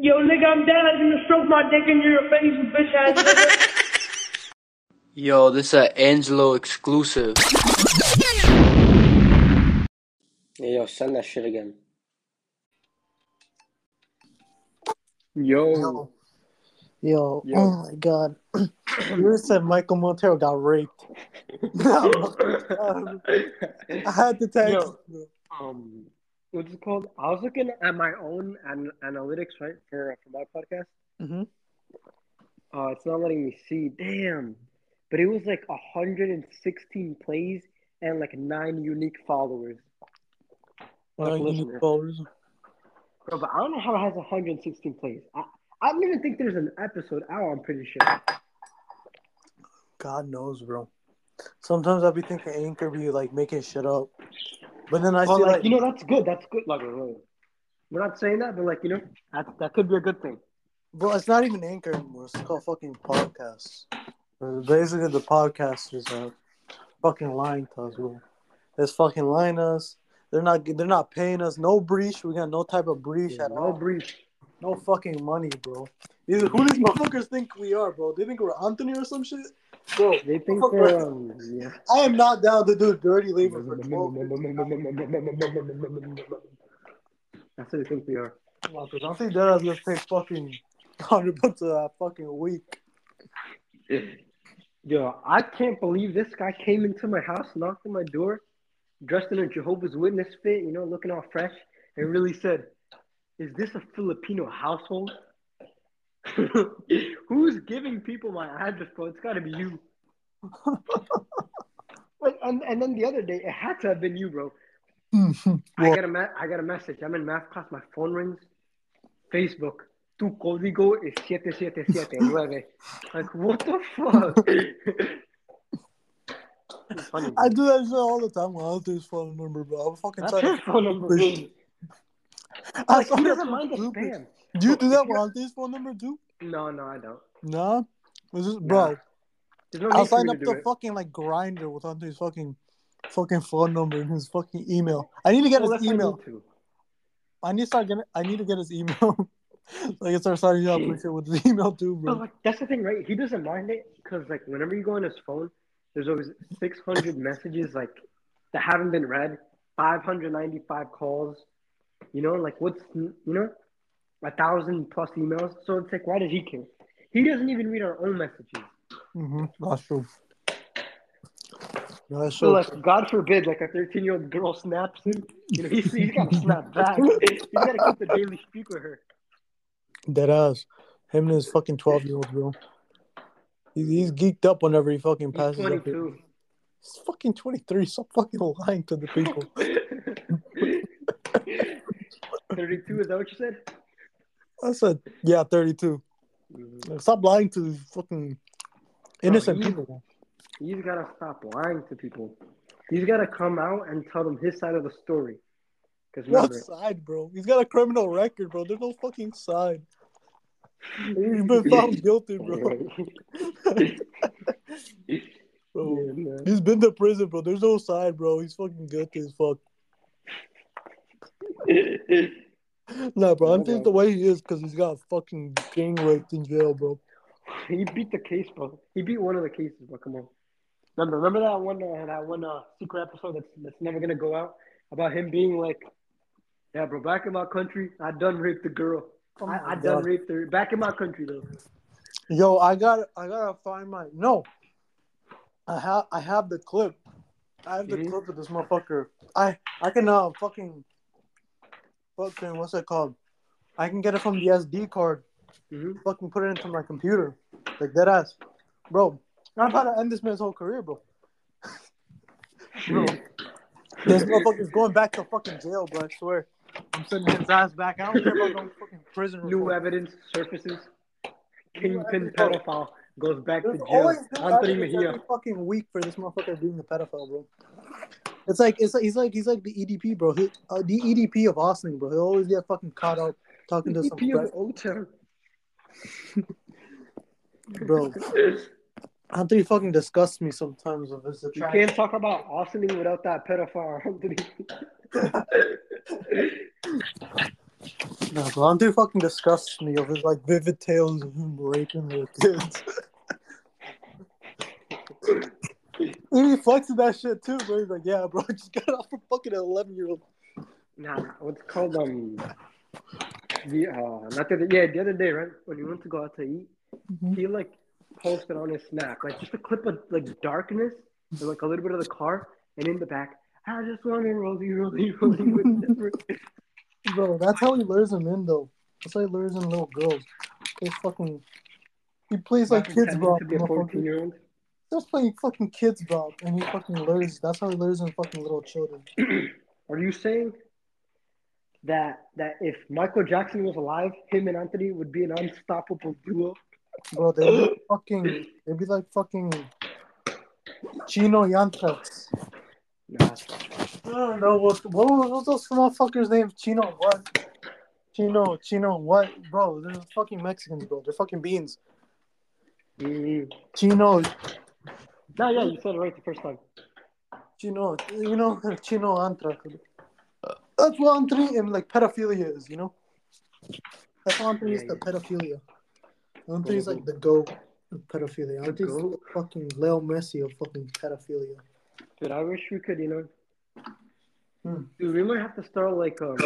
Yo, nigga, I'm dead. I'm gonna stroke my dick in your face, you bitch ass nigga. Yo, this is a Angelo exclusive. Hey, yo, send that shit again. Yo. Yo, yo, Yo. oh my god. you said Michael Montero got raped. Um, I had to text. Yo. um, what's it called? I was looking at my own an- analytics, right, for for my podcast. Mhm. Uh, it's not letting me see. Damn, but it was like 116 plays and like nine unique followers. Nine unique followers. Bro, but I don't know how it has 116 plays. I, I don't even think there's an episode out. I'm pretty sure. God knows, bro. Sometimes I'll be thinking Anchor be like making shit up, but then I But see like, like, you know, that's good. That's good. Like, we're not saying that, but like, you know, that that could be a good thing. bro, it's not even Anchor anymore. It's called fucking podcasts. Uh, Basically, the podcasters are fucking lying to us, bro. It's fucking lying to us. They're not. They're not paying us no breach. We got no type of breach at no all. breach. No fucking money, bro. Either who these motherfuckers think we are, bro? They think we're Anthony or some shit, bro. They think motherfucker- they're um yeah. I am not down to do dirty labor for twelve. That's what they think we are. Because I think that just take fucking hundred bucks a fucking week. Yo, I can't believe this guy came into my house, knocked on my door, dressed in a Jehovah's Witness fit, you know, looking all fresh, and really said, "Is this a Filipino household?" Who's giving people my address, bro? It's got to be you. like, and, and then the other day, it had to have been you, bro. Mm-hmm. I got a me- I got a message. I'm in math class. My phone rings. Facebook. Tu código es 7779. Like, what the fuck? It's funny. I do that shit all the time. when I do his phone number, bro. I'm fucking That's trying his phone number. Push. dude. I Like, he that doesn't mind the spam. Do you do that if you're- on his phone number too? No, no, I don't. Was this, bro? There's no I'll sign up to it. fucking like Grindr with Anthony's fucking fucking phone number and his fucking email. I need to get Well, his that's I email. I need to start getting. I need to get his email. like I start signing up with shit with his email too, But bro. like, that's the thing, right? He doesn't mind it because, like, whenever you go on his phone, there's always 600 messages like that haven't been read, 595 calls. You know, like what's you know, a thousand plus emails. So it's like, why does he care? He doesn't even read our own messages. Mm-hmm. That's true. That's So true. like, God forbid, like a 13 year old girl snaps him. You know, he's, he's got to snap back. He's got to keep the daily speak with her. Dead ass. Him and his fucking twelve year old bro. He's, he's geeked up whenever he fucking He's passes. up. 22. He's fucking twenty three. Stop fucking lying to the people. 32, is that what you said? I said, yeah, thirty two. Mhm. Stop lying to fucking innocent you- people. He's got to stop lying to people. He's got to come out and tell them his side of the story. What side, bro? He's got a criminal record, bro. There's no fucking side. He's been found guilty, bro. bro. Yeah. He's been to prison, bro. There's no side, bro. He's fucking guilty as fuck. Nah, bro. I'm just the way he is because he's got fucking gang raped in jail, bro. he beat the case, bro. He beat one of the cases, bro. Come on. Remember, remember that one, uh, that one uh, secret episode that's that's never gonna go out about him being like, "Yeah, bro, back in my country, I done raped the girl. Oh I, I done raped her. Back in my country, though. Yo, I got I gotta find my no. I have I have the clip. I have the Mhm. clip of this motherfucker. I I can uh fucking fucking what's it called? I can get it from the SD card. hmm Fucking put it into my computer. Like that ass. Bro, I'm about to end this man's whole career, bro. bro. This motherfucker's going back to fucking jail, bro. I swear. I'm sending his ass back. I don't care about no fucking prison New reform. evidence surfaces. Kingpin pedophile goes back to jail. new Anthony Mejia. fucking week for this motherfucker being a pedophile, bro. It's like it's like he's like he's like the EDP, bro. He, uh, the EDP of Austin, bro. He'll always get fucking caught up talking to some EDP of O-Town. bro. Anthony fucking disgusts me sometimes with his You can't talk about Austin without that pedophile, Anthony. No, bro, fucking disgusts me of his like vivid tales of him raping little kids. he flexes that shit too, bro. He's like, yeah, bro, I just got off a fucking eleven year old. Nah, what's called um the uh not the other, yeah the other day right when we went to go out to eat Mhm. he like posted on his snap like just a clip of like darkness and like a little bit of the car and in the back I just want to rolling rolling with Bro, that's how he lures them in though. That's how he lures in little girls. He's fucking he plays like kids bro. To be a 14 year old Just playing fucking kids bro and he fucking lures that's how he lures in fucking little children. are you saying that that if Michael Jackson was alive him and Anthony would be an unstoppable duo Bro, they'd be fucking they'd be like fucking Chino Yantrax. nah I don't know what what was those motherfuckers named Chino what? Chino Chino what? Bro, they're fucking Mexicans, bro. They're fucking beans. mm. Chino no yeah you said it right the first time Chino you know Chino Antrax. That's what Anthony and like pedophilia is, you know? That's what Anthony is Yeah, the pedophilia. Anthony's like the goat of pedophilia. Anthony's the fucking Leo Messi of fucking pedophilia. Dude, I wish we could, you know. Hmm. Dude, we might have to start like um.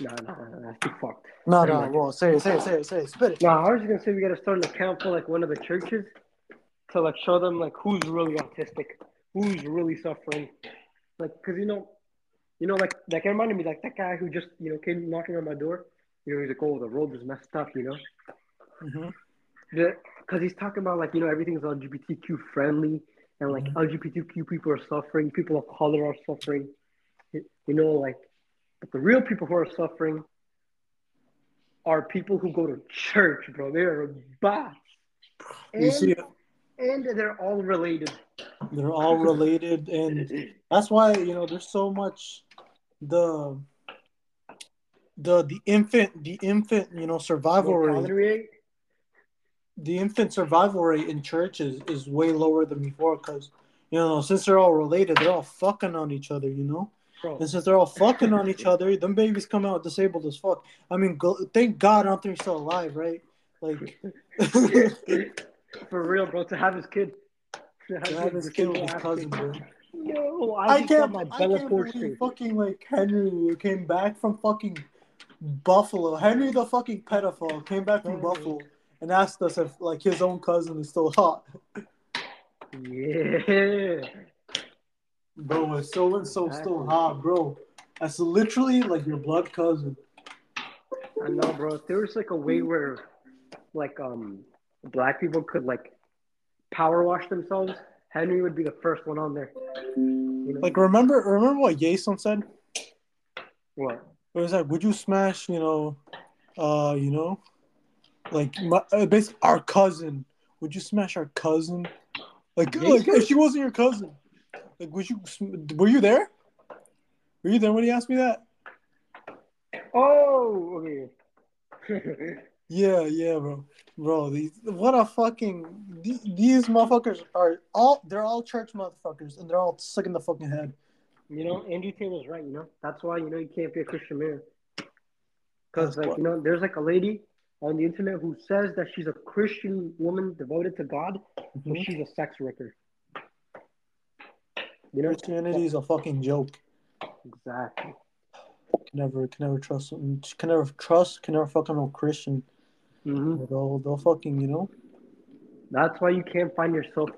Nah, nah, nah, that's too fucked. No, Never no, well, say it, say it, say it, say it, spit it. Nah, I was just gonna say we gotta start an account for like one of the churches to like show them like who's really autistic, who's really suffering, like because you know, you know, like like it reminded me like that guy who just you know came knocking on my door. You know, he's like, oh, the road is messed up, you know. Mm-hmm. Because he's talking about like you know everything's LGBTQ friendly and like mm-hmm. LGBTQ people are suffering, people of color are suffering, you know, like but the real people who are suffering are people who go to church, bro. They are bad, You and, see, and they're all related. they're all related, and that's why you know there's so much the the the infant the infant you know survival rate. The infant survival rate in churches is way lower than before because you know since they're all related they're all fucking on each other you know? Bro, and since they're all fucking on each other them babies come out disabled as fuck. I mean go, thank God Anthony's still alive right? Like for real, bro, to have his kid. To have, to have his kid with his cousin bro. No, I, I can't. my I can't believe fucking like Henry came back from fucking Buffalo. Henry the fucking pedophile came back from Buffalo and asked us if like his own cousin is still hot. Yeah. Bro, is so and so still hot, bro? That's literally like your blood cousin. I know, bro. If there was like a way where, like, um, black people could like power wash themselves, Henry would be the first one on there. You know? Like remember, remember what Jason said? what? It was like, would you smash, you know, uh, you know, like my, uh, basically our cousin? Would you smash our cousin? Like, like if she wasn't your cousin, like, would you? Were you there? Were you there when he asked me that? Oh, okay. Yeah, yeah, bro, bro. These what a fucking these, these motherfuckers are all they're all church motherfuckers and they're all sick in the fucking head. you know, Andrew Taylor's right. You know, that's why you know you can't be a Christian man. Because like what- you know, there's like a lady on the internet who says that she's a Christian woman devoted to God, but Mhm. she's a sex worker. You know, Christianity is a fucking joke. exactly. Can never, can never trust, can never trust, can never fucking no Christian. Hmm They'll, they'll fucking, you know. That's why you can't find yourself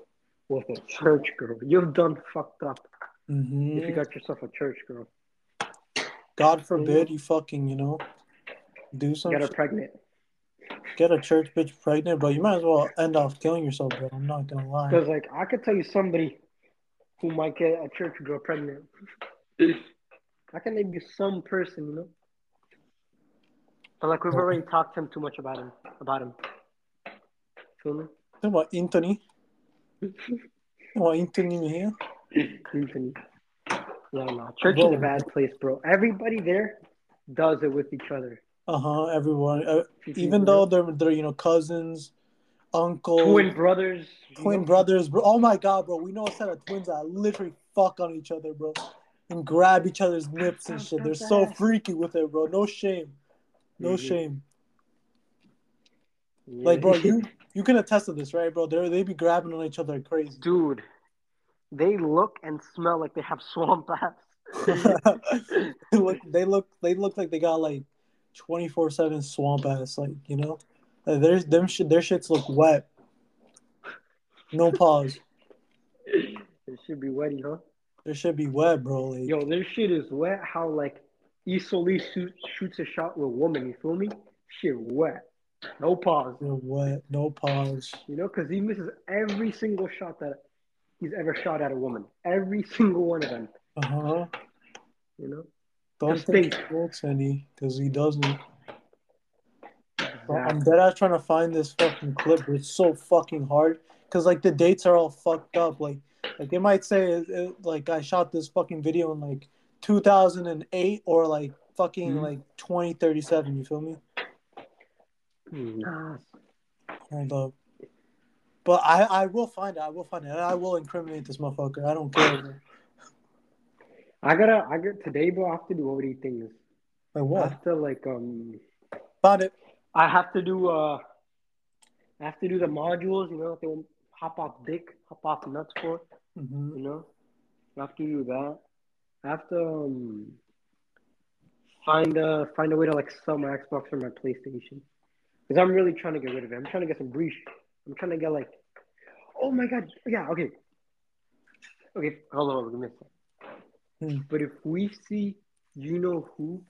with a church girl. You've done fucked up if you got yourself a church girl. God forbid you fucking, you know, do something. Get her shit. pregnant. get a church bitch pregnant, but you might as well end off killing yourself, bro. I'm not gonna lie. Because like I could tell you somebody who might get a church girl pregnant. I can name you some person, you know. But like we've already talked to him too much about him. About him. Feel me? Talk about Anthony. Talk about Anthony here. Anthony. Yeah, no. Church is a bad place, bro. Everybody there does it with each other. Uh huh. Everyone, uh, even though they're they're you know cousins, uncles, twin brothers, twin know? brothers, bro. Oh my god, bro. We know a set of twins that literally fuck on each other, bro. and grab each other's nips and shit. They're so freaky with it, bro. No shame. No Mhm. shame. Yeah. Like, bro, you you can attest to this, right, bro? They they be grabbing on each other like crazy. dude, they look and smell like they have swamp ass. they look they look they look like they got like twenty four seven swamp ass, like you know. Like, there's them shit their shits look wet. No pause. it should be wetty, huh? There should be wet, bro. Like Yo, their shit is wet. How like Isoli shoot, shoots a shot with a woman. You feel me? Shit wet. No pause. they're wet, no pause. You know, because he misses every single shot that he's ever shot at a woman. Every single one of them. Uh huh. You know. Don't Just think think. he looks any, because he doesn't. Bro, I'm dead ass trying to find this fucking clip, but it's so fucking hard. Cause like the dates are all fucked up. Like, like they might say it, it- like I shot this fucking video in like 2008 or like fucking Mhm. like 2037. You feel me? Nah. Hold up. But I I will find it. I will find it. I will incriminate this motherfucker. I don't care. I gotta. I got today, bro. I have to do all these things. Like I what? have to like um. Found it. I have to do uh. I have to do the modules. You know, they want hop off dick, hop off nuts for. hmm You know, I have to do that. I have to um. Find a find a way to like sell my Xbox or my PlayStation, because I'm really trying to get rid of it. I'm trying to get some breach. I'm trying to get like, oh my god, yeah, okay, okay, hold on, give me a sec. Hmm. But if we see, you know who,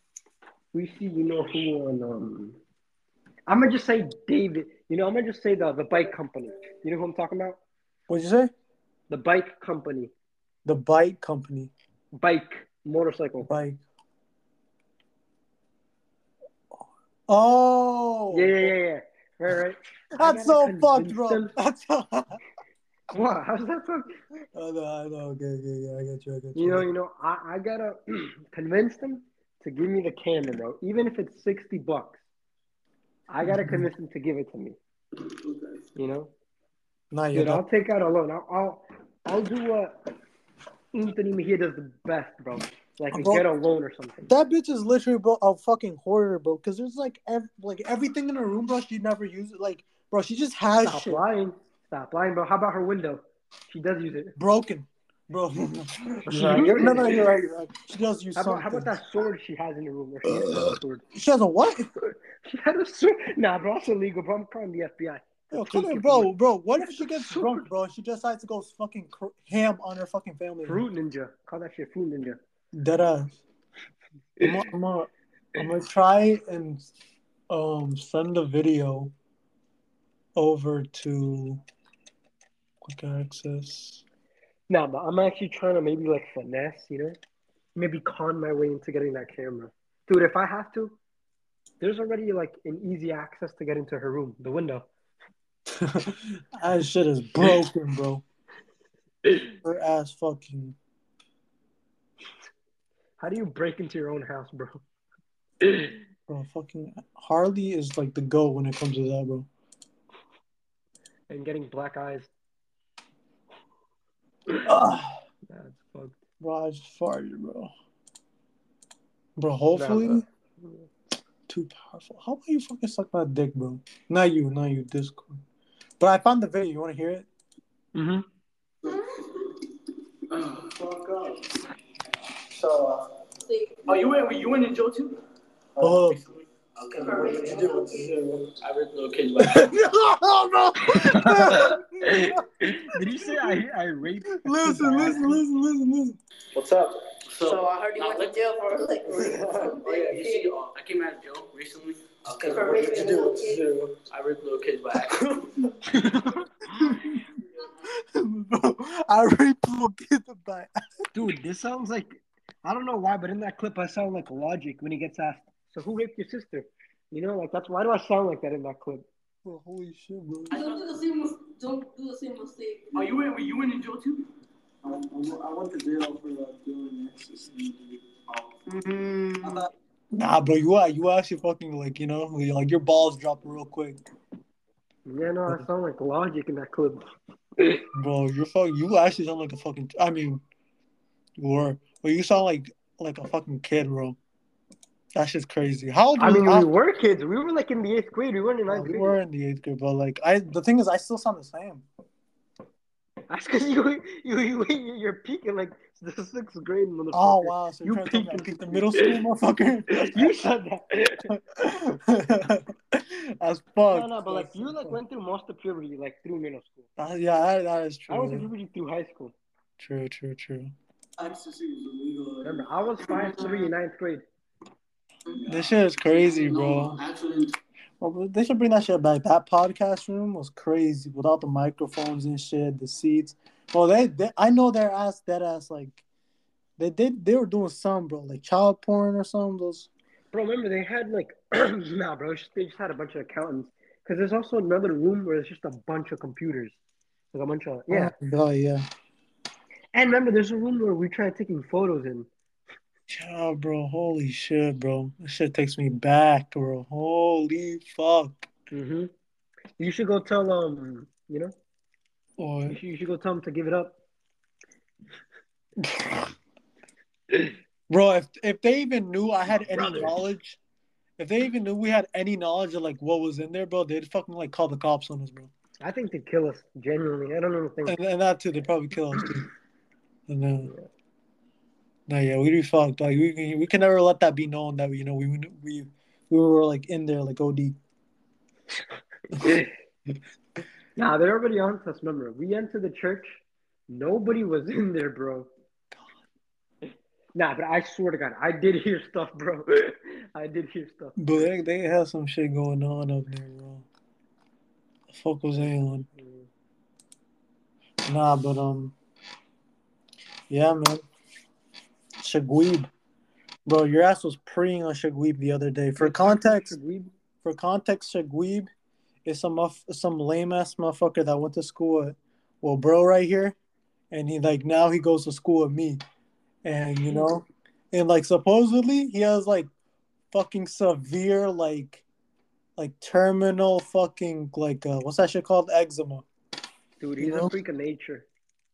we see, you know who on um, I'm gonna just say David. You know, I'm gonna just say the the bike company. You know who I'm talking about? What'd you say? The bike company, The bike company. Bike motorcycle. Bike. Oh. Yeah, yeah, yeah, yeah. Right, right. I so fucked, bro. them- That's so. I What? How's that fuck? know, I know. Okay, okay, yeah, I got you. I got you. You know, you know, I, I gotta convince them to give me the camera, bro. Even if it's sixty bucks, I gotta Mhm. convince them to give it to me. You know, Not yet. dude, I'll take out a loan. I'll, I'll, I'll do what Anthony Mejia does the best, bro. Like Bro, get a loan or something. That bitch is literally bro, a fucking hoarder, bro. Because there's like ev- like everything in her room, bro. She never uses it. Like, bro, she just has Stop shit lying. Stop lying, bro. How about her window? She does use it. broken, bro. you're right. You're- no, no, you're right. You're right. She does use How about, how about that sword she has in the room? Where she has that uh, sword. She has a what? She had a sword. Nah, bro, that's illegal, bro. I'm calling the FBI. Yo, come here, bro, bro. What if she gets drunk, bro? She decides to go fucking cr- ham on her fucking family. Fruit ninja. Call that shit fruit ninja. Dead ass. I'm gonna, I'm gonna, I'm gonna try and um send the video over to quick access. Nah, but I'm actually trying to maybe like finesse, you know? Maybe con my way into getting that camera. Dude, if I have to, there's already like an easy access to get into her room, the window. That shit is broken, bro. Her ass fucking. How do you break into your own house, bro? Bro, fucking Harley is like the go when it comes to that, bro. and getting black eyes. Ugh. That's fucked. Bro, I just farted, bro. Bro, hopefully, Nah, too powerful. How about you fucking suck my dick, bro? Not you, not you, Discord. But I found the video. You want to hear it? Mm-hmm. Fuck. So, uh, Oh, you went? You went to Joe too? oh, Okay. what did you do? What did you do? I ripped little kids back. no. Did you say I I raped? listen, listen, listen, listen, listen. What's up? So, I heard you went to jail for like. Oh yeah, you see, uh, I came out of jail recently. Okay, What did you do? What did you do? I ripped little kids back. bro, I raped little kids back. Dude, this sounds like I don't know why, but in that clip I sound like Logic when he gets asked, "So who raped your sister?" You know, like that's why do I sound like that in that clip? Bro, holy shit, bro. I don't do the same. Don't do the same mistake. Are you went? You went in jail too? I went to jail for uh, doing this. Mm-hmm. Nah, bro, you are you actually fucking like you know like your balls drop real quick, Yeah, no, I sound like Logic in that clip. bro. You're fuck. You actually sound like a fucking. I mean, you were, Well, you sound like like a fucking kid, bro. That's just crazy. How old? I mean, how- we were kids. We were like in the eighth grade. We weren't in ninth we grade. were in the eighth grade, but like I, the thing is, I still sound the same. That's because you, you you you're peaking like the sixth grade. Motherfucker. Oh wow! So You you're trying to tell me I peaked. peaked the middle school, motherfucker. you said that. That's fuck. no, no, but like you like went through most of puberty like through middle school. Uh, yeah, that, that is true. I went through true. puberty through high school. True, true, true. Ecstasy was illegal. Remember, I was five three in ninth grade. This shit is crazy, No bro. Well, they should bring that shit back. That podcast room was crazy without the microphones and shit, the seats. Well, they, they I know their ass, that ass, like they did. They were doing some, bro, like child porn or something. Those. Bro, remember they had like nah, bro. just- They just had a bunch of accountants. Because there's also another room where there's just a bunch of computers, like a bunch of yeah. Oh yeah. And remember, there's a room where we tried taking photos in. Yeah, bro. Holy shit, bro. This shit takes me back, bro. Holy fuck. Mm-hmm. You should go tell um, you know, Boy. you should, you should go tell them to give it up. Bro, if if they even knew I had any knowledge, if they even knew we had any knowledge of like what was in there, bro, they'd fucking like call the cops on us, bro. I think they'd kill us genuinely. I don't even think. And, and that too, they'd probably kill us too. And then, no, yeah, we'd be fucked. Like we can- we can never let that be known that you know we we we were like in there like OD. nah, they're already on to us. Remember, we entered the church. Nobody was in there, bro. Nah, but I swear to God, I did hear stuff, bro. I did hear stuff. But they, they had some shit going on up there, bro. The fuck was they on? Nah, but um, yeah, man. Shagweeb, bro, your ass was preying on Shagweeb the other day. For context, for context, Shagweeb is some muff, some lame ass motherfucker that went to school at, well, bro, right here, and he like now he goes to school with me, and you know, and like supposedly he has like fucking severe like like terminal fucking like uh, what's that shit called eczema dude, You he's know? a freak of nature.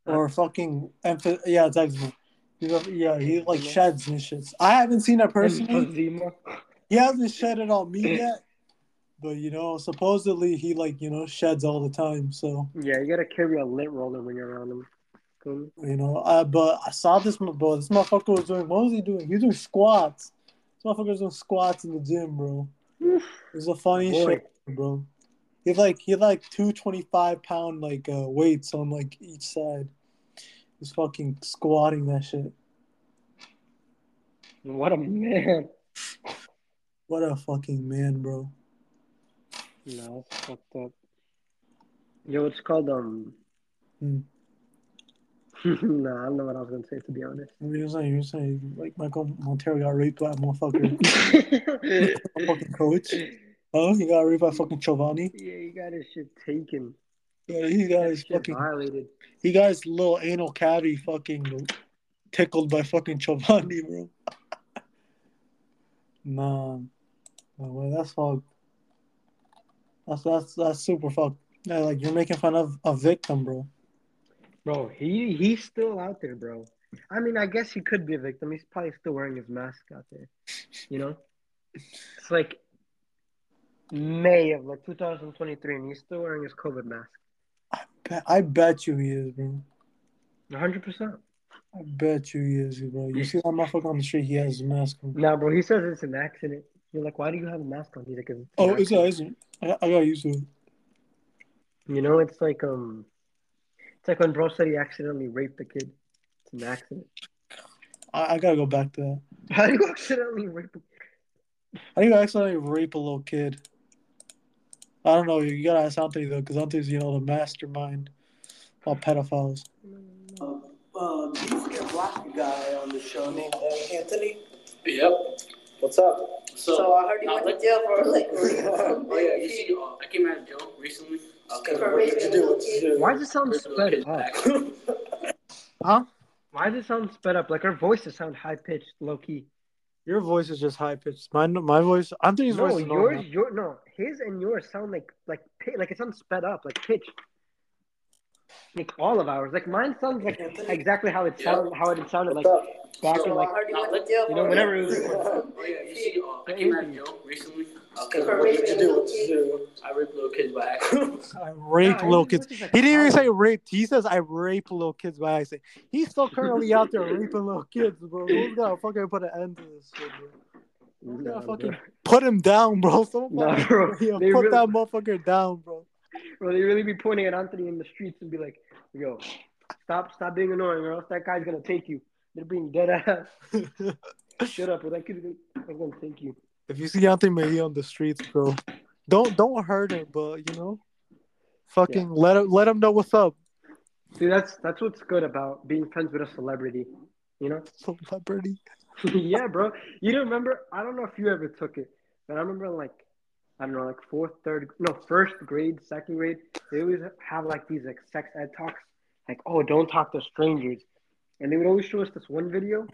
or fucking emph- yeah it's eczema. He's a- yeah, he like sheds and shit. I haven't seen that personally. He hasn't shed it on me yet, but you know, supposedly he like you know sheds all the time. So Yeah, you gotta carry a lint roller when you're around him. Cool. you know, I but I saw this mo- bro. This motherfucker was doing what was he doing? He was doing squats. This motherfucker was doing squats in the gym, bro. It was a funny Boy. shit, bro. He like he had like two twenty five pound like uh, weights on like each side. He's fucking squatting that shit. What a man. What a fucking man, bro. No, fucked up. Yo, it's called um. Hmm. no, I don't know what I was gonna say to be honest. What were you saying? You were saying like Michael Montero got raped by a motherfucker, fucking coach. Oh, he got raped by fucking Giovanni. Yeah, he got his shit taken. Yeah, he got his fucking violated. he got his little anal cavity fucking tickled by fucking Giovanni, bro. no way. That's fucked. That's that's that's super fucked. Yeah, like you're making fun of a victim, bro. Bro, he he's still out there, bro. I mean, I guess he could be a victim. He's probably still wearing his mask out there. You know? It's like May of like 2023 and he's still wearing his COVID mask. Bet- I bet you he is, bro. 100%. I bet you he is, bro. You see that motherfucker on the street? He has his mask on. Nah, bro, he says it's an accident. You're like, why do you have a mask on? He's like, it's an Oh, it's accident." not, isn't. I, I got used to it. You know, it's like um, it's like when bro said he accidentally raped the kid. It's an accident. I, I gotta go back to that. How do you accidentally rape? A... How do you accidentally rape a little kid? I don't know. You gotta ask Anthony though, because Anthony's you know the mastermind of pedophiles. Um, um, you used get a black guy on the show named uh, Anthony. Yep. What's up? So, So I heard you Nah, went to jail for like. oh yeah, you see, uh, I came out of jail recently. Okay, what you do? What you do? Why does it sound sped up? Huh? Why does it sound sped up? Like our voices sound high pitched, low key. Your voice is just high pitched. Mine, my voice. Anthony's No, voice is yours, your no, his and yours sound like like like it sounds sped up, like pitch. Like all of ours. Like mine sounds like exactly how it sounded, how it sounded like What's up? back in like you know whenever it was. Oh yeah, you see, uh, I came out of recently. Okay, what did you do? What did you do? I raped little kids by accident. I rape Yeah, little kids. was just like He didn't even say raped. He says I rape little kids by accident. He's still currently out there raping little kids, bro. Who's gotta fucking put an end to this shit, bro? Who's Nah, gotta bro. fucking put him down, bro? Someone Nah, fucking- bro. Yeah, put really- that motherfucker down, bro. Bro, they really be pointing at Anthony in the streets and be like, "Yo, stop, stop being annoying, or else that guy's gonna take you." They're being dead ass. Shut up, or that kid's gonna, gonna take you. if you see Anthony Mejia on the streets, bro, don't don't hurt him, but you know, fucking let him let him know what's up. See, that's that's what's good about being friends with a celebrity. You know? Celebrity. yeah, bro. You don't remember? I don't know if you ever took it, but I remember like I don't know, like fourth, third, no, first grade, second grade. They always have like these like sex ed talks, like oh, don't talk to strangers, and they would always show us this one video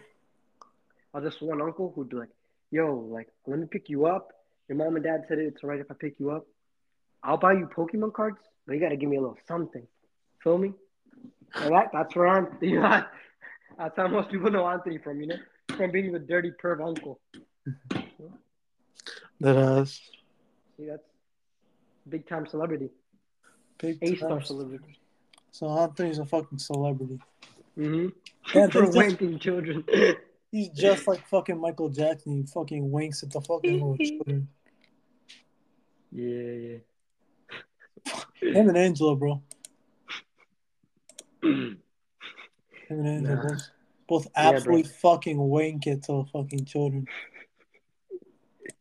of this one uncle who'd be like, yo, like let me pick you up. Your mom and dad said it's alright if I pick you up. I'll buy you Pokemon cards, but you gotta give me a little something. Feel me? All right, that's where I'm. You know, that's how most people know Anthony from. You know, from being the dirty perv uncle. That ass. See, that's big time celebrity, Big A star celebrity. So Anthony's a fucking celebrity. Mm-hmm. Yeah, For he's, just, wanking children. he's just like fucking Michael Jackson. He fucking winks at the fucking little children. yeah, yeah. Him and Angela, bro. Him and Angela Nah. both, both Yeah, absolutely fucking wank it to fucking children.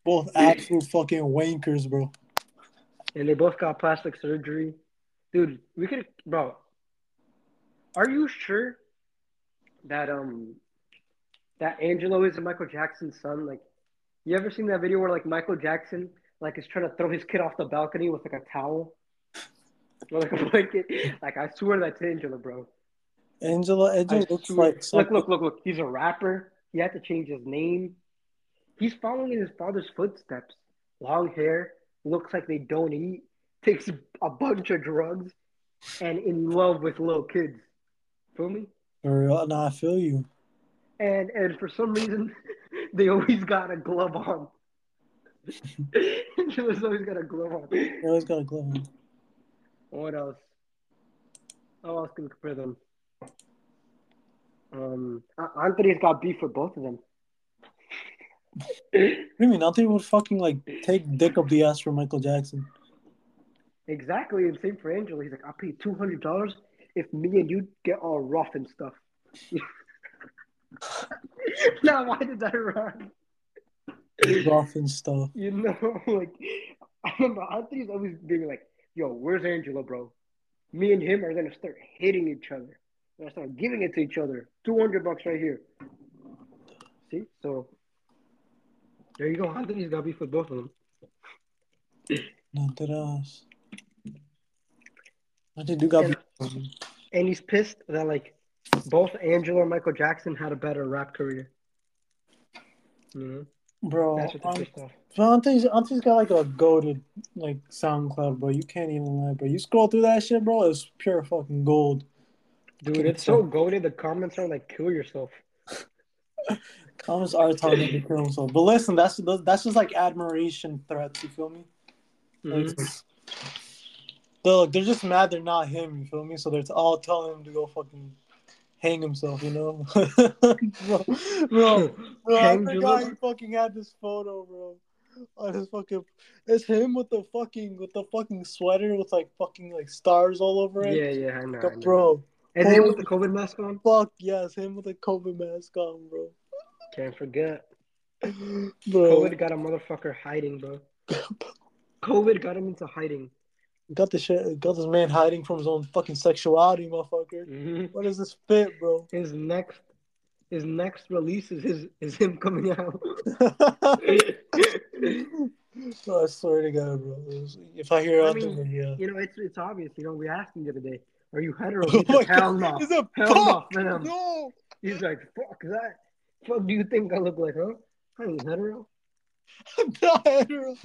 Both absolute fucking wankers, bro. and they both got plastic surgery. Dude, we could, bro. Are you sure that um that Angelo is Michael Jackson's son? Like, you ever seen that video where like Michael Jackson like is trying to throw his kid off the balcony with like a towel or like a blanket? Like, I swear that's Angelo, bro. Angela, I Angela looks like look, look, look, look. He's a rapper. He had to change his name. He's following in his father's footsteps. Long hair, looks like they don't eat, takes a bunch of drugs, and in love with little kids. Feel me? For real. No, I feel you. And and for some reason, they always got a glove on. Angela's always got a glove on. He always got a glove on. What else? How else can we compare them? Um, Anthony's got beef with both of them. What do you mean? Anthony would fucking like take dick up the ass for Michael Jackson. Exactly, and same for Angela. He's like, I'll pay two hundred dollars if me and you get all rough and stuff. now, why did that run? Rough and stuff. You know, like I remember Anthony's always being like, "Yo, where's Angela, bro? Me and him are gonna start hitting each other. We're gonna start giving it to each other. Two hundred bucks right here. See, so there you go. Anthony's got beef with both of them. No, that. Anthony do got. And- and he's pissed that like both Angela and Michael Jackson had a better rap career. You know, Bro, that's what they're pissed off. bro, Anthony's, Anthony's got like a goaded like SoundCloud, bro. You can't even lie, bro. You scroll through that shit, bro. It's pure fucking gold. Dude, it's so goaded. The comments are like, "Kill yourself." Comments are telling him to kill himself. But listen, that's that's just like admiration threats. You feel me? Like, Mhm. they're, like, they're just mad they're not him. You feel me? So they're all telling him to go fucking hang himself. You know, bro, bro, bro. I forgot he fucking had this photo, bro. On his fucking, it's him with the fucking with the fucking sweater with like fucking like stars all over it. Yeah, yeah, I know. I know. bro. And then with the COVID mask on, Fuck yes, him with the COVID mask on, bro. can't forget. Bro, COVID got a motherfucker hiding, bro. COVID got him into hiding. got the shit, got this man hiding from his own fucking sexuality, motherfucker. hmm What is this fit, bro? His next, his next release is his is him coming out. Bro, I swear to God, bro. If I hear I mean, yeah. You know, it's it's obvious. You know, we asked him the other day, "Are you hetero?" Oh He my said, "Hell no, He's a hell no, fuck. fam." No. He's like, "Fuck that." Fuck, do you think I look like, huh? I ain't hetero. I'm not hetero.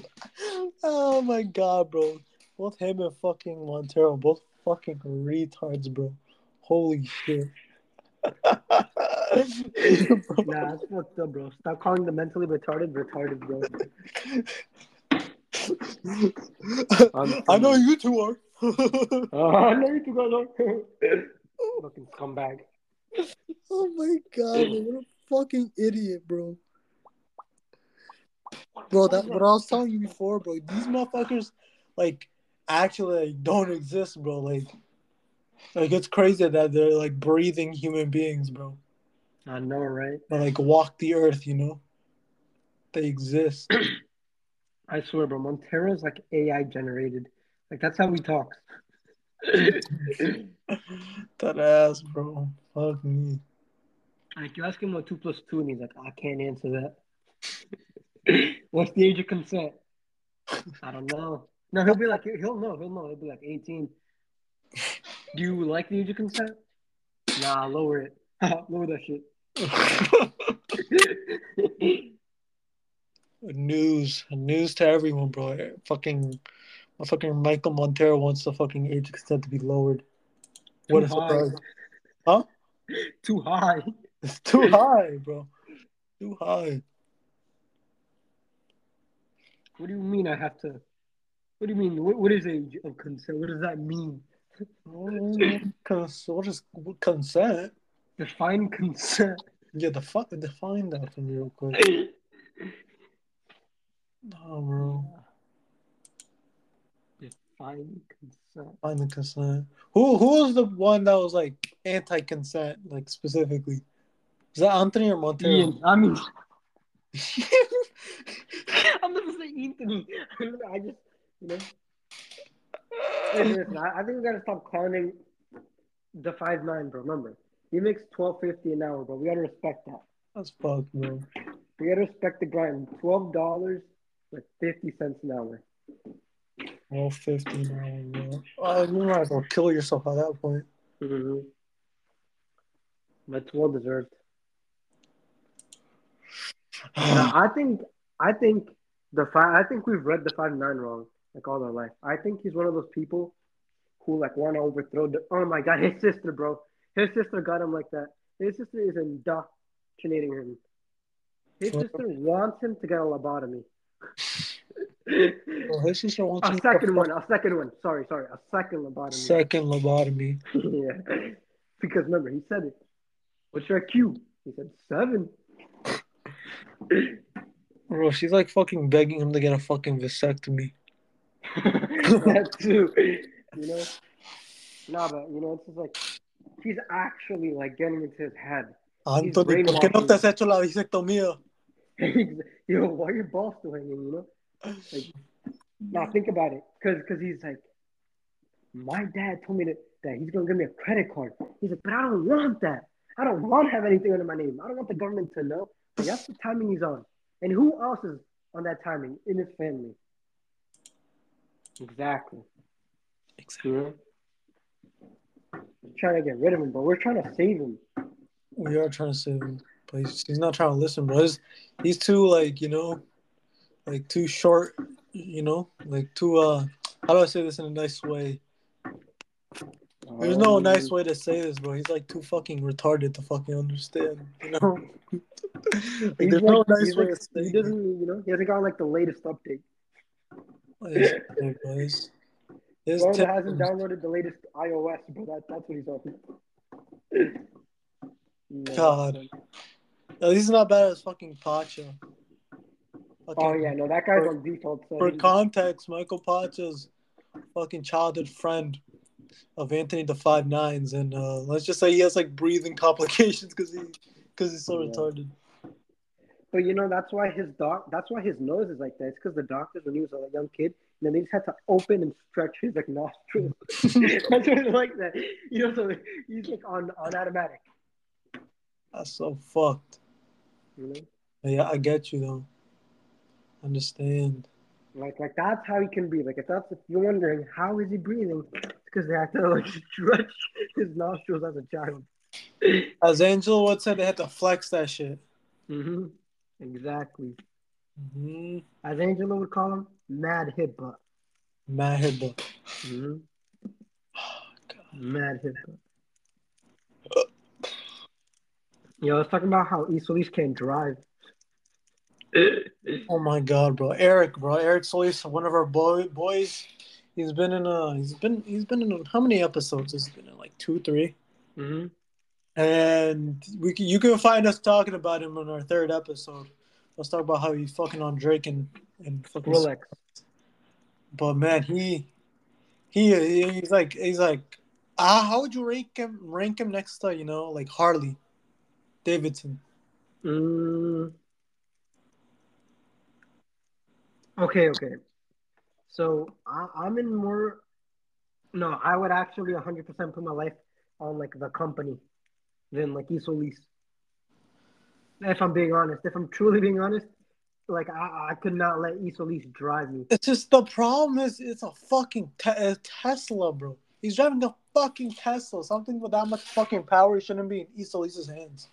Oh my God, bro. Both him and fucking Montero, both fucking retards, bro. Holy shit. Nah, that's fucked up, bro. Stop calling the mentally retarded retarded, bro. I know you two are. Oh, I know you two guys are. Fucking scumbag. oh my god, man, what a fucking idiot, bro. Bro, that's what I was telling you before, bro. These motherfuckers, like, actually like, don't exist, bro. Like, like it's crazy that they're like breathing human beings, bro. I know, right? That like walk the earth, you know. They exist. I swear, bro. Montero is like AI generated. Like that's how we talk. that ass, bro. Fuck me. Like you ask him what two plus two, and he's like, I can't answer that. What's the age of consent? I don't know. No, he'll be like, he'll know, he'll know. He'll be like eighteen. Do you like the age of consent? Nah, lower it. lower that shit. news, news to everyone, bro. Fucking, fucking Michael Montero wants the fucking age of consent to be lowered. What a Too high. surprise! Huh? Too high. It's too high, bro. Too high. What do you mean I have to? What do you mean? What, what is age of consent? What does that mean? Mm, cons- what is consent? Define consent. Yeah, the fuck define that for me real quick. Oh, bro. Define consent. Find the consent. Who who was the one that was like anti-consent, like specifically? Is that Anthony or Montero? Ian. I mean, I'm not gonna say Anthony. I just, you know. Listen, I, I think we gotta stop clowning the five nine, bro. Remember, he makes twelve fifty an hour, bro. We gotta respect that. That's fucked, bro. We gotta respect the grind. Twelve dollars with fifty cents an hour. Oh, 50 now, bro. Oh, you might as well kill yourself at that point. Mm-hmm. That's well deserved. Now, I think I think the five. I think we've read the five nine wrong, like all our life. I think he's one of those people who like want to overthrow. The, oh my god, his sister, bro. His sister got him like that. His sister is indoctrinating him. His sister wants him to get a lobotomy. Oh, his sister wants a second one. A second one. Sorry, sorry. A second lobotomy. Second lobotomy. yeah. Because remember, he said it. What's your Q? He said seven. Bro, she's like fucking begging him to get a fucking vasectomy. that too. You know? Nah, but you know, it's just like he's actually like getting into his head. Anthony, ¿por qué no te has hecho la vasectomía? Yo, why are your balls still hanging? You know? Like, now think about it, cause, cause he's like, my dad told me that, that he's gonna give me a credit card. He's like, but I don't want that. I don't want to have anything under my name. I don't want the government to know. But that's the timing he's on. And who else is on that timing in his family? Exactly. Exactly. Know? Trying to get rid of him, but we're trying to save him. We are trying to save him, but he's, he's not trying to listen, bro. He's, he's too like you know, like too short, you know, like too uh. How do I say this in a nice way? There's no Um, nice way to say this, bro. He's like too fucking retarded to fucking understand, you know. like, there's like, no nice way like- to say he doesn't, you know, he hasn't got like the latest update. It's, it was- it's Bro, hasn't downloaded the latest iOS, bro. That, that's what he's on. No. God. At least he's not bad as fucking Pacha. Oh yeah, no, that guy's For- on default. So For context, Michael Pacha's fucking childhood friend of Anthony the Five Nines, and uh, let's just say he has like breathing complications because he because he's so Yeah. retarded. But you know, that's why his doc. That's why his nose is like that. It's because the doctors, when he was a young kid, you know, they just had to open and stretch his like nostrils. that's why it's like that. You know, so he's like on on automatic. That's so fucked. You know, yeah, I get you though. Understand. like like that's how he can breathe. Like if that's if you're wondering how is he breathing, because they have to like stretch his nostrils as a child. As Angela would say, they had to flex that shit. Mm-hmm. Exactly. hmm As Angela would call him, mad hip butt. Mad head, but Mm-hmm. Mad hip. Yo, let's talk about how East Solis can't drive. Oh my god, bro. Eric, bro. Eric Solis, one of our boy boys. He's been in a. he's been he's been in a, how many episodes? Has he been in like two, three? Mm-hmm. And we you can find us talking about him in our third episode. Let's talk about how he's fucking on Drake and and fucking Rolex. But man, he he he's like he's like ah how would you rank him rank him next to you know like Harley Davidson? Mm. Okay, okay. So I, I'm in more. No, I would actually 100% put my life on like the company than like Isolis. If I'm being honest, if I'm truly being honest, like I, I could not let Isolis drive me. It's just the problem is it's a fucking te- a Tesla, bro. He's driving a fucking Tesla. Something with that much fucking power shouldn't be in Isolisa's hands.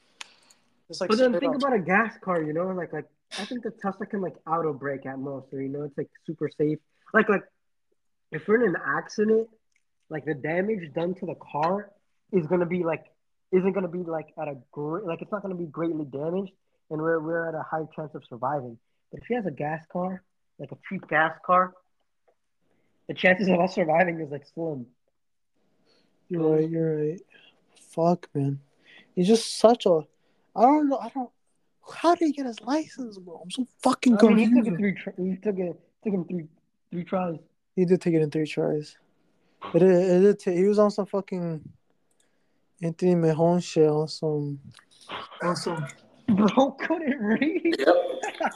It's like But then think up- about a gas car, you know, like like I think the Tesla can like auto brake at most, or you know, it's like super safe. Like like if we're in an accident, like the damage done to the car is gonna be like isn't gonna be like at a great like it's not gonna be greatly damaged, and we're we're at a high chance of surviving. But if he has a gas car, like a cheap gas car, the chances of us surviving is like slim. You're right. You're right. Fuck, man. He's just such a. I don't know. I don't. How did he get his license, bro? I'm so fucking I mean, he confused. took it three. Tr- he took it took him three three tries. He did take it in three tries. It did. It did ta- he was on some fucking Anthony Mahon shit on some. On some. Bro couldn't read. Yep.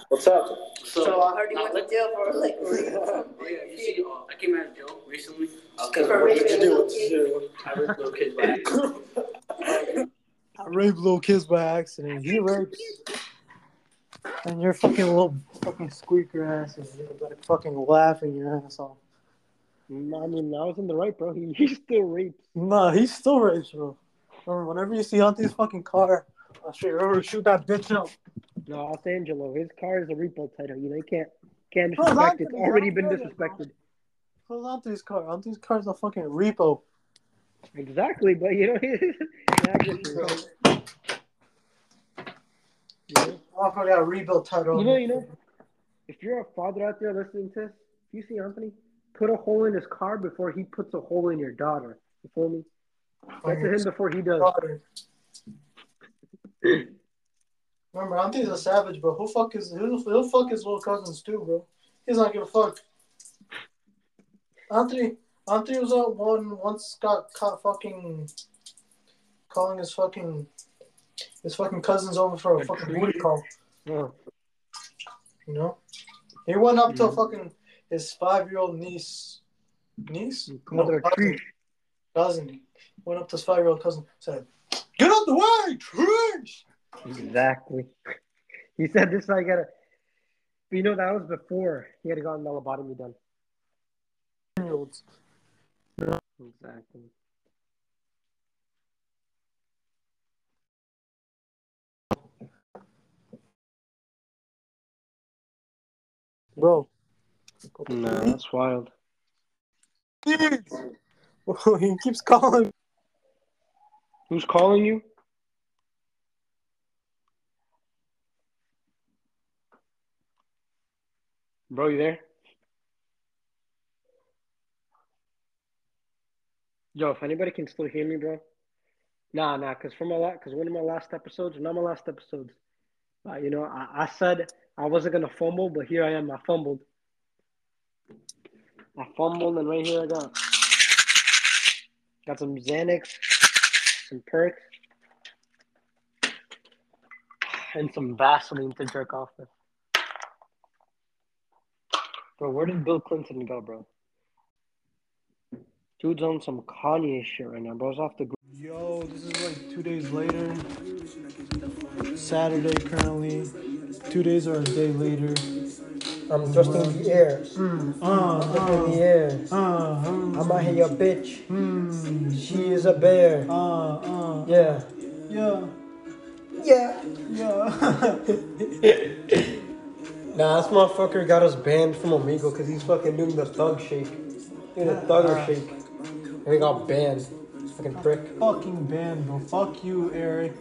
What's up? So, So I heard he uh, went to jail for like. Oh yeah, you see, uh, I came out of jail recently. Cause what did you do? What did you do? I raped little kids by accident. I raped little kids by accident. He rapes. And you're fucking little fucking squeaker ass is like fucking laughing your ass off. Mm, I mean, I was in the right, bro. He, he still rapes. Nah, he still rapes, bro. Remember, Whenever you see Auntie's fucking car, I'll straight over oh, shoot that bitch up. No, Los Angelo. His car is a repo title. You know, you can't can't disrespect it. It's already been disrespected. Who's Auntie's car? Auntie's car's a fucking repo. Exactly, but you know, yeah, I get you. You know, got a rebuild title. you know, you know. If you're a father out there listening to this, if you see Anthony, put a hole in his car before he puts a hole in your daughter. You feel me? To him before he does. Remember, Anthony's a savage, but Who fuck is Who'll he'll fuck his little cousins too, bro. He's not gonna fuck. Anthony, Anthony was out one once got caught fucking calling his fucking his fucking cousins over for a A fucking treat? booty call. Oh, You know, he went up to Mhm. fucking his five year old niece, niece, called her cousin, treat. cousin. Went up to his five year old cousin, said, "Get out the way, Trish." Exactly. He said this. I gotta. But you know that was before he had gotten the lobotomy done. Year-olds. Exactly. Bro. No, that's wild. Dude! he keeps calling. Who's calling you? Bro, you there? Yo, if anybody can still hear me, bro. Nah, nah, cause from my last, cause one of my last episodes, not my last episodes, uh, you know, I, I said I wasn't gonna fumble, but here I am. I fumbled. I fumbled, and right here I got got some Xanax, some perks, and some Vaseline to jerk off with. Bro, where did Bill Clinton go, bro? Dude's on some Kanye shit right now, bro's off the. Yo, this is like two days later. Saturday currently. Two days or a day later. I'm just in the air. Uh, in the air. uh, uh, I'm out here, your bitch. hmm, She is a bear. uh, uh, Yeah. yeah, Yeah. yeah. Nah, this motherfucker got us banned from Omegle because he's fucking doing the thug shake. Doing the thugger shake. And we got banned. Fucking prick. Fucking banned, bro. Fuck you, Eric.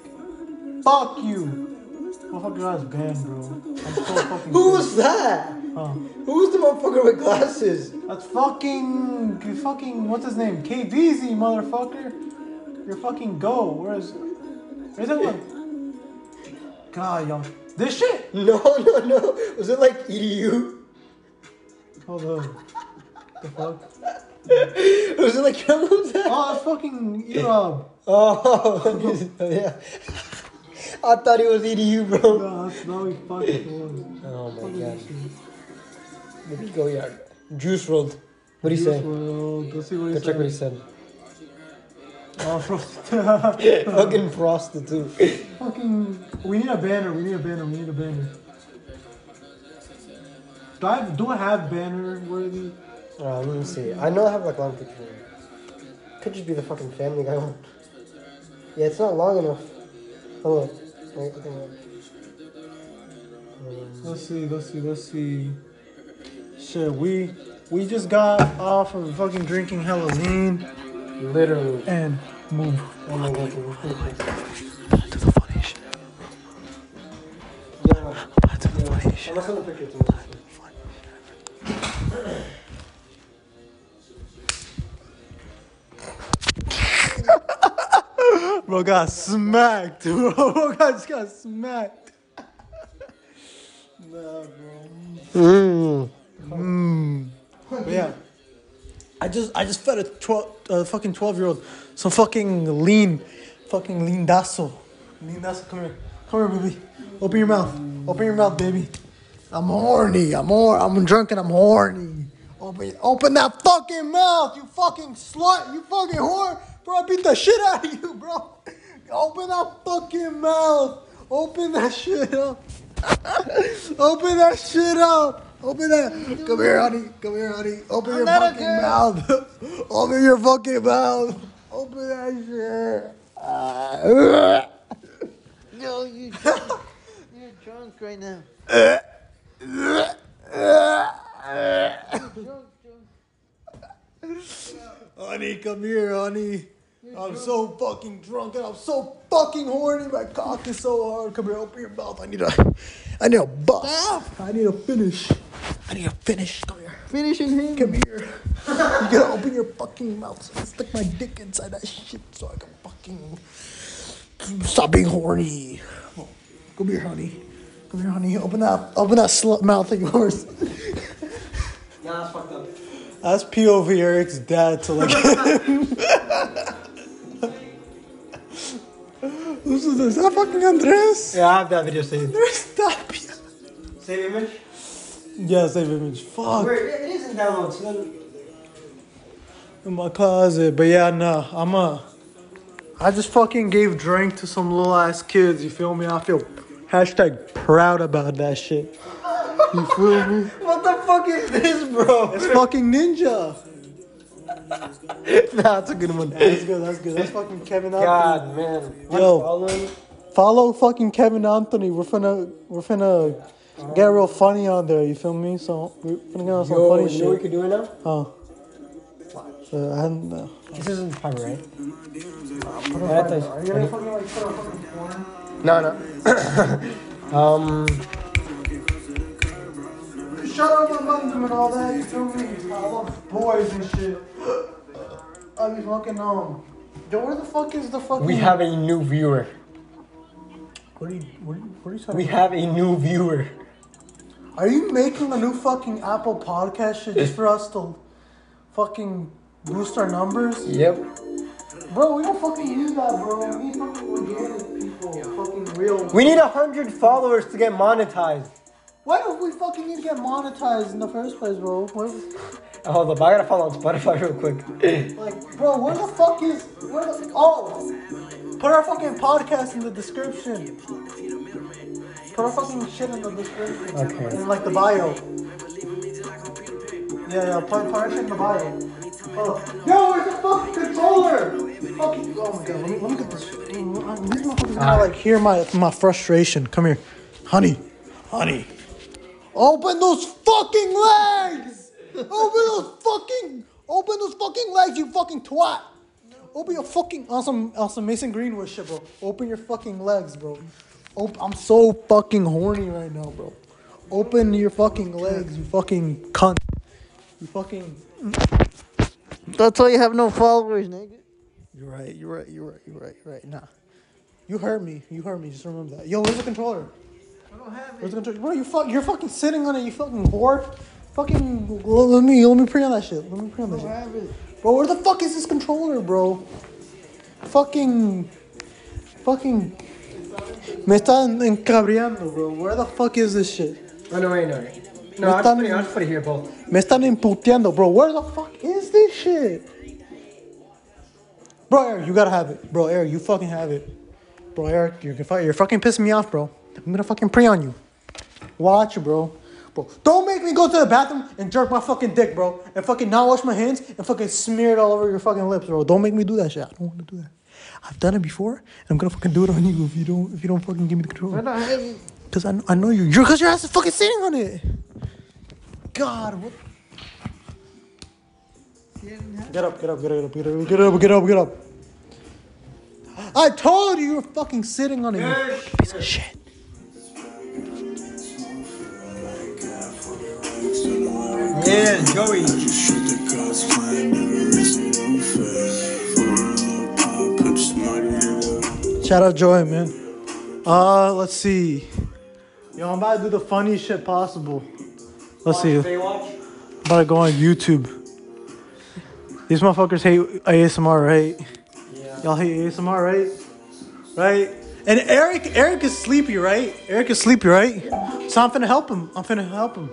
Fuck you. Motherfucker got us banned, bro. So fucking. Who was that? Huh. Who was the motherfucker with glasses? That's fucking. Fucking. What's his name? KBZ, motherfucker. You're fucking go. Where is. Where's that one? God, y'all. This shit? No, no, no. Was it like EDU? Hold on. The fuck? Was it like? Oh, that's fucking Erob. Uh, oh, yeah. I thought it was EDU, bro. No, that's not what fucking was. Oh my god. Maybe go yard. Juice rolled. What do you say? Well, let's see what he Go check what he said. said. Oh, bro. Fucking prostitute. fucking. We need a banner. We need a banner. We need a banner. Do I, do I have banner worthy? Uh, let me see. I know I have like long picture. Could just be the fucking family guy one. Yeah, it's not long enough. Hold on. Let's see. Let's see. Let's see. Shit, we we just got off of fucking drinking hella lean Literally. and move. Oh my god. To the funny shit. Yeah. To the funny I'm not gonna picture too much. Bro got smacked, bro. Bro got, just got smacked. nah, bro. Mmm. Mm. But yeah. I just I just fed a 12 uh, fucking 12 year old some fucking lean fucking lean dasso. Lean dasso, come here. Come here, baby. Open your mouth. Open your mouth, baby. I'm horny. I'm hor- I'm drunk and I'm horny. Open open that fucking mouth, you fucking slut, you fucking whore. Bro, I beat the shit out of you, bro. Open that fucking mouth. Open that shit up. Open that shit up. Open that. Come here, honey. Come here, honey. Open your fucking mouth. Open your fucking mouth. Open that shit. No, you. You're drunk right now. honey, come here, honey. I'm so fucking drunk and I'm so fucking horny. My cock is so hard. Come here, open your mouth. I need a, I need a bust. I need a finish. I need a finish. Come here. Finishing him. Come here. you gotta open your fucking mouth so I can stick my dick inside that shit so I can fucking stop being horny. Oh, come here, honey. Come here, honey. Open that, open that slut mouth of yours. Nah, that's fucked up. That's POV Eric's dad to like. Who's this? Is that fucking Andres? Yeah, I have that video saved. Stop. Save image? Yeah, save image. Fuck. Where it is in download, so in my closet. But yeah, nah, I'm a. I just fucking gave drink to some little ass kids. You feel me? I feel hashtag proud about that shit. You feel me? What the fuck is this, bro? It's fucking ninja. Nah, it's a good one. That's good. That's good. That's fucking Kevin Anthony. God, man. Yo. Following? Follow fucking Kevin Anthony. We're finna we're finna get real funny on there. You feel me? So we're finna get on some Yo, funny you know what we shit. could do it now? Oh. So I hadn't. Uh, This isn't private, right? are you gonna fucking like put a fucking porn? No, no. um, Shut up among them and all that. You feel me? I love boys and shit. I be fucking um. Yo, where the fuck is the fucking? we have a new viewer. What are you? What are you, what are you talking We about? have a new viewer. Are you making a new fucking Apple podcast shit just for us to fucking boost our numbers? Yep. Bro, we don't fucking use that, bro. We need fucking organic people. Fucking real. We need a hundred followers to get monetized. Why don't we fucking need to get monetized in the first place, bro? Where, Hold up, I gotta follow on Spotify real quick. like, bro, where the fuck is. Where the, oh! Put our fucking podcast in the description. Put our fucking shit in the description. Okay. In like the bio. Yeah, yeah, put, put our shit in the bio. Oh. Yo, where's the fucking controller? Fucking, oh my god, let me, let me get this. shit. These motherfuckers gotta ah. like hear my, my frustration. Come here. Honey. Honey. Open those fucking legs! Open those fucking, open those fucking legs, you fucking twat! Open your fucking on some on some Mason Greenwood shit, bro. Open your fucking legs, bro. I'm so fucking horny right now, bro. Open your fucking legs, you fucking cunt. You fucking. That's why you have no followers, nigga. You're right. You're right. You're right. You're right. You're right. Nah. You heard me. You heard me. Just remember that. Yo, where's the controller? I don't have Where's the controller? Bro, you fuck. You're fucking sitting on it. You fucking whore. Fucking. l- Let me. Let me pre on that shit. Let me pre on that I shit. don't have it. Bro, where the fuck is this controller, bro? Fucking. Fucking. Me están encabreando, bro. Where the fuck is this shit? Oh, no, wait, no. wait. No, I'll just, put it, I'll just put it here, Paul. Me están emputeando, bro. Where the fuck is this shit? Bro, Eric, you gotta have it. Bro, Eric, you fucking have it. Bro, Eric, you're, gonna- you're fucking pissing me off, bro. I'm gonna fucking pre on you. Watch bro. Bro, don't make me go to the bathroom and jerk my fucking dick, bro. And fucking not wash my hands and fucking smear it all over your fucking lips, bro. Don't make me do that shit. I don't wanna do that. I've done it before, and I'm gonna fucking do it on you if you don't if you don't fucking give me the control. don't have it. Cause I, I know you. You're cause your ass is fucking sitting on it. God, what? Get up, get up, get up, get up, get up, get up, get up. I told you you were fucking sitting on it. Piece of shit. Yeah, Joey. Shout out Joy, man. Uh, let's see. Yo, I'm about to do the funniest shit possible. Let's see. I'm about to go on YouTube. These motherfuckers hate ASMR, right? Yeah. Y'all hate ASMR, right? Right? And Eric, Eric is sleepy, right? Eric is sleepy, right? So I'm finna help him. I'm finna help him.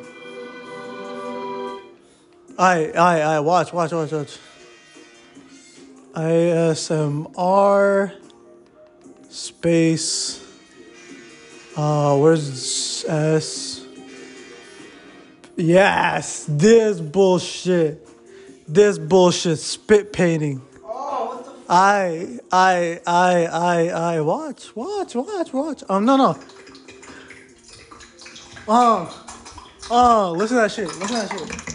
I, I, I, watch, watch, watch, watch. ASMR space. Uh, where's S? Yes, this bullshit. This bullshit spit painting. I, I, I, I, I, watch, watch, watch, watch. Um, no, no. Oh, oh, listen to that shit. Listen to that shit.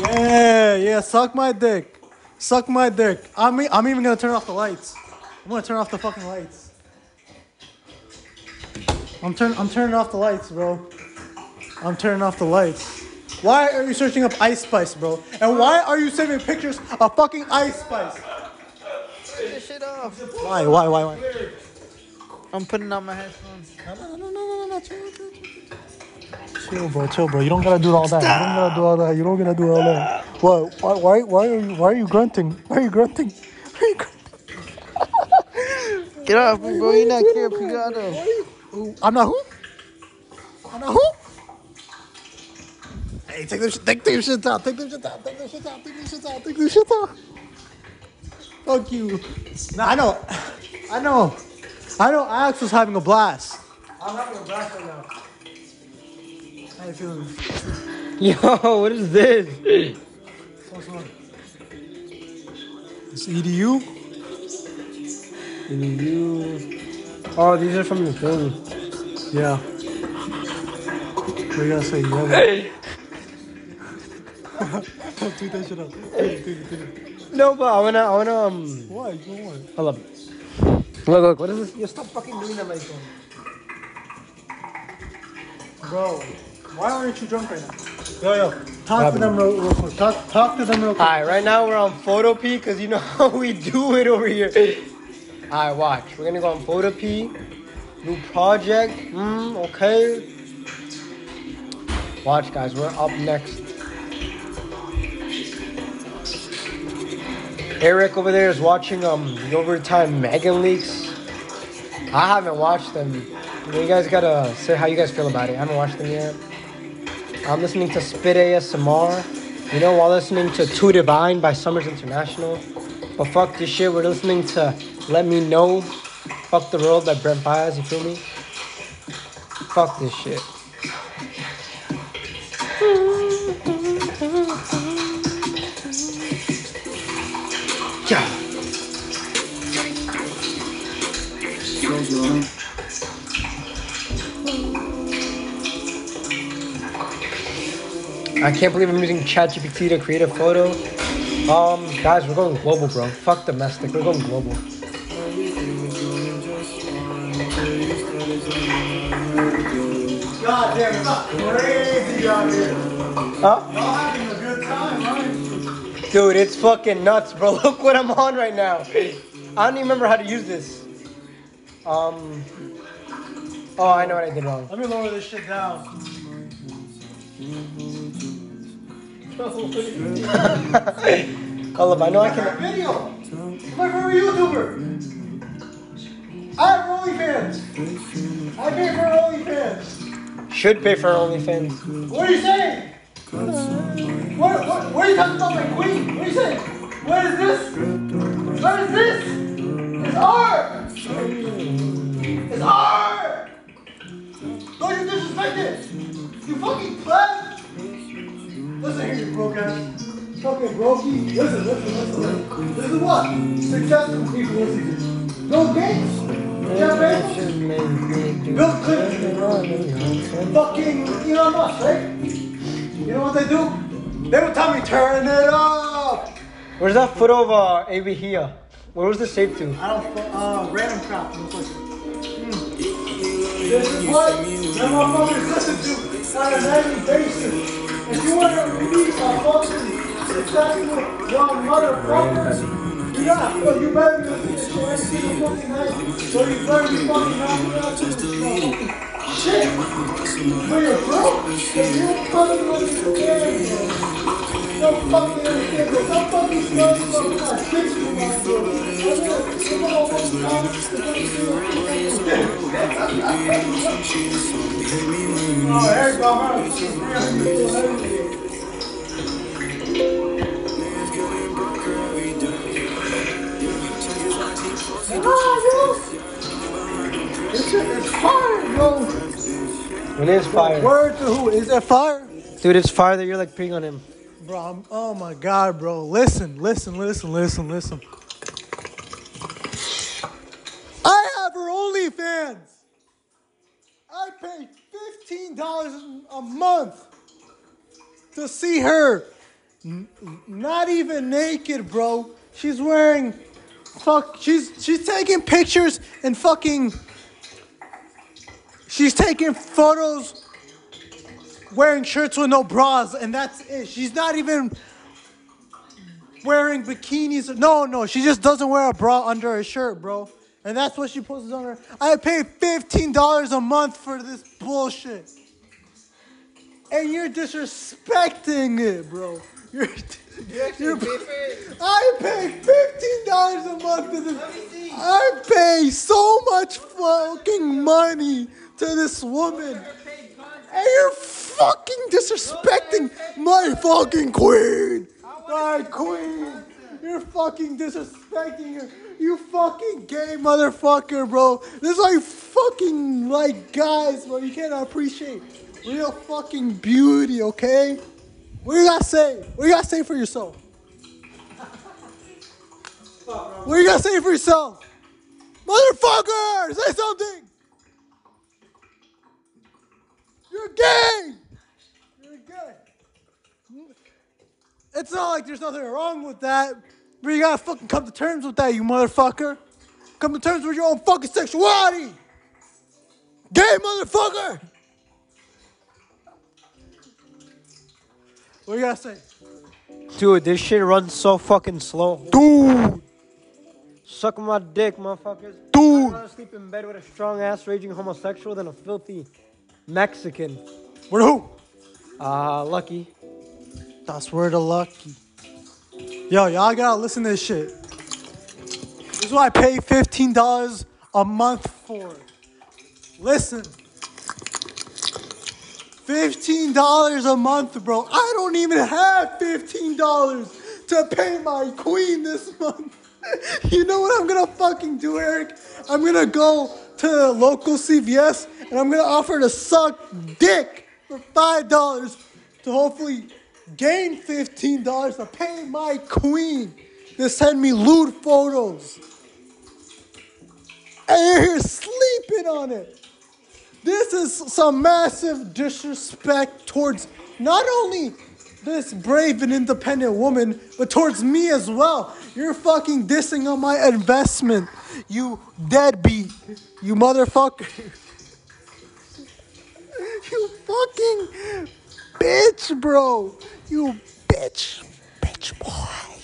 Yeah, yeah, suck my dick. Suck my dick. I'm, e- I'm even gonna turn off the lights. I'm gonna turn off the fucking lights. I'm turn, I'm turning off the lights, bro. I'm turning off the lights. Why are you searching up Ice Spice, bro? And why are you saving pictures of fucking Ice Spice? Turn this shit off. Why, why, why, why? I'm putting on my headphones. No, no, no, no, no, no, chill. Chill, bro, chill, bro. You don't gotta do all that. You don't gotta do all that. You don't gotta do all that. What? Why? Why? Why are you? Why are you grunting? Why are you grunting? Why are you grunting? Get off me, bro. You're not Kira Pigado. Who? I'm not who? I'm not who? Hey, take them, shit- take them shit out. Take them shit out. Take them shit out. Take them shit out. Take them shit out. Fuck you. Nah, I know. I know. I know. Alex was having a blast. I'm having a blast right now. How you feeling? Yo, what is this? What's on? It's E EDU. Oh, these are from the film. Yeah. What are you gonna say? Yeah. Don't tweet that shit out. Tweet tweet tweet. No, but I wanna, I wanna, um, Why? You want it. hold up. Look, look, what is this? Yo, stop fucking doing that, my phone. Bro, why aren't you drunk right now? Yo, yo. Talk to them real, real quick. Talk, talk to them real quick. Alright, right now we're on Photopea because you know how we do it over here. Alright, watch. We're gonna go on Photopea. New project. Mm, okay. Watch, guys. We're up next. Eric over there is watching um the overtime Megan leaks. I haven't watched them. You guys gotta say how you guys feel about it. I haven't watched them yet. I'm listening to Spit ASMR. You know, while listening to Too Divine by Summers International. But fuck this shit, we're listening to Let Me Know. Fuck the World by Brent Faiyaz, you feel me? Fuck this shit. I can't believe I'm using ChatGPT to create a photo. Um, guys, we're going global, bro. Fuck domestic. We're going global. God damn, it's crazy out here. Huh? Y'all having a good time, right? Dude, it's fucking nuts, bro. Look what I'm on right now. I don't even remember how to use this. Um. Oh, I know what I did wrong. Let me lower this shit down. Up, I know I can. Video. My favorite YouTuber. I have OnlyFans. I pay for OnlyFans. Should pay for OnlyFans. What are you saying? What, what, what are you talking about, my queen? What are you saying? What is this? What is this? It's art! It's art! Don't you disrespect it! You fucking pleb! Listen here, you broke ass. Fucking brokey. Listen, listen, listen, listen. This is what successful people listen to. Bill Gates. Jeff Bezos. Bill Clinton. Fucking Elon Musk, right? You know what they do? They would tell me, turn it up! Where's that photo of uh, AB here? Where was this saved to? I don't, uh, random crap. Hmm. This is what the motherfuckers listen to on a nightly basis. If you want to be a fucking successful young motherfucker, you got, you better be to shit every single fucking night. So you better be fucking knocking out to shit. When you're broke, if you fucking understand, don't fucking understand, but some fucking smart fucking got dicks you want to do. I'm gonna come on, fucking comments, to fucking do it. There you go, This shit is fire, yo. It is fire. Word to who? Is it fire? Dude, it's fire that you're like peeing on him. Bro, I'm, oh my god, bro. Listen, listen, listen, listen, listen. I have her OnlyFans. I pay $15 a month to see her. Not even naked, bro. She's wearing fuck she's she's taking pictures and fucking she's taking photos wearing shirts with no bras, and that's it. She's not even wearing bikinis. No, no, she just doesn't wear a bra under her shirt, bro. And that's what she posts on her. I pay $15 a month for this bullshit. And you're disrespecting it, bro. You're, you're, I pay $15 a month to this. I pay so much fucking money to this woman. And you're fucking disrespecting my fucking queen. My queen. You're fucking disrespecting her. You fucking gay motherfucker, bro. This is you fucking like guys, bro. You can't appreciate real fucking beauty, okay? What you gotta say? What you gotta say for yourself? What you gotta say for yourself? Motherfucker! Say something! You're gay! You're gay. It's not like there's nothing wrong with that, but you gotta fucking come to terms with that, you motherfucker. Come to terms with your own fucking sexuality. Gay motherfucker! What you gotta say? Dude, this shit runs so fucking slow. Dude! Suck my dick, motherfuckers. Dude! I'd rather sleep in bed with a strong ass raging homosexual than a filthy Mexican. Where who? Uh, lucky. That's where the lucky. Yo, y'all gotta listen to this shit. This is what I pay $15 a month for. Listen. $15 a month, bro. I don't even have $15 to pay my queen this month. you know what I'm gonna fucking do, Eric? I'm gonna go to the local CVS and I'm gonna offer to suck dick for $5 to hopefully gain $15 to pay my queen to send me lewd photos. And you're here sleeping on it. This is some massive disrespect towards not only this brave and independent woman, but towards me as well. You're fucking dissing on my investment, you deadbeat, you motherfucker. You fucking bitch, bro. You bitch, bitch boy.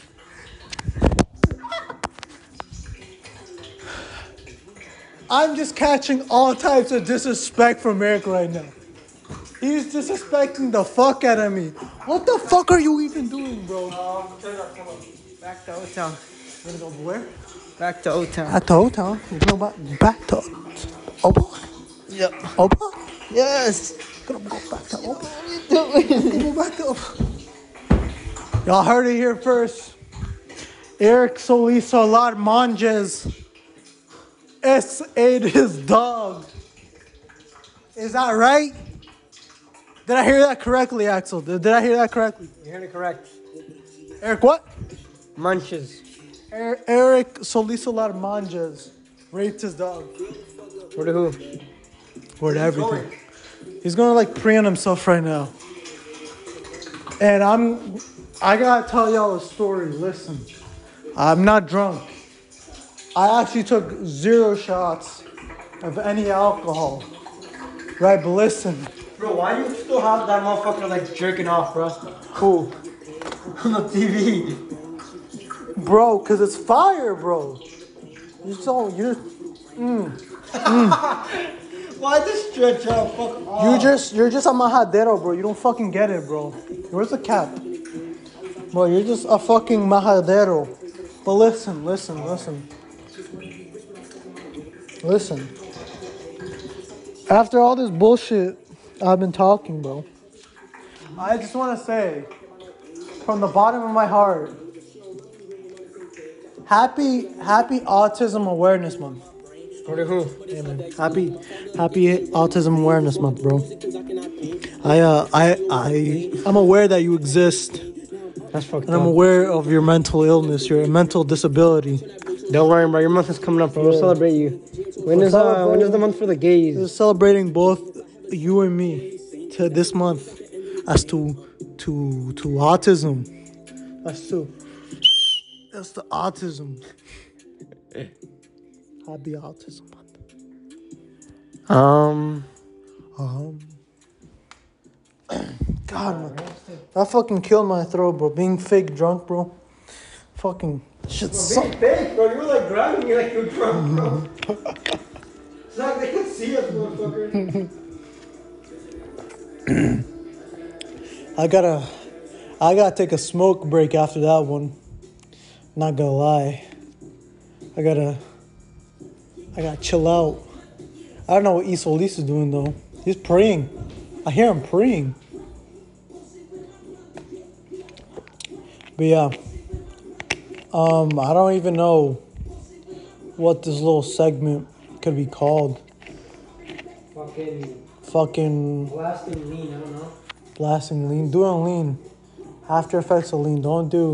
I'm just catching all types of disrespect from Eric right now. He's disrespecting the fuck out of me. What the fuck are you even doing, bro? Back to O-Town. Gonna go where? Back to O-Town. At the hotel. We're going back, back to oh Opa. Yep. Oh Opa. Yes. Gonna go back to Opa. What are you doing? Go back to Opa. Y'all heard it here first. Eric Solis Solar Monges S ate his dog. Is that right? Did I hear that correctly, Axel? Did, did I hear that correctly? You heard it correct. Eric, what? Munches. Er- Eric Solisolar Manjas raped his dog. To who? Word everything. He's gonna like prey on himself right now. And I'm I gotta tell y'all a story. Listen. I'm not drunk. I actually took zero shots of any alcohol. Right, but listen. Bro, why do you still have that motherfucker like jerking off, bro? Who? On the TV. Bro, cause it's fire, bro. You so you mm, mm. Why this stretch out? Fuck off. You just you're just a majadero, bro. You don't fucking get it, bro. Where's the cap? Bro, you're just a fucking majadero. But listen, listen, listen. Listen. After all this bullshit I've been talking, bro. I just want to say from the bottom of my heart happy happy autism awareness month. Where to who? Yeah, man. Happy, happy Autism Awareness Month, bro. I, uh, I, I, I'm aware that you exist, That's fucked and I'm aware of your mental illness, your mental disability. Don't worry, bro. Your month is coming up, bro. We'll celebrate you. When is uh? When is the month for the gays? We're gays? celebrating both you and me to this month as to, to, to autism. That's to, that's the autism. Happy Autism Month. Um. Um. God, man. That fucking killed my throat, bro. Being fake drunk, bro. Fucking shit suck. fake, bro. You were like grabbing me like you were drunk, bro. it's like they can see us, motherfucker. I gotta, I gotta take a smoke break after that one. Not gonna lie. I gotta, I gotta chill out. I don't know what Isolis is doing though. He's praying. I hear him praying. But yeah. Um, I don't even know what this little segment could be called. Fucking Fucking blasting lean. I don't know. blasting lean. Doing lean. After effects of lean. Don't do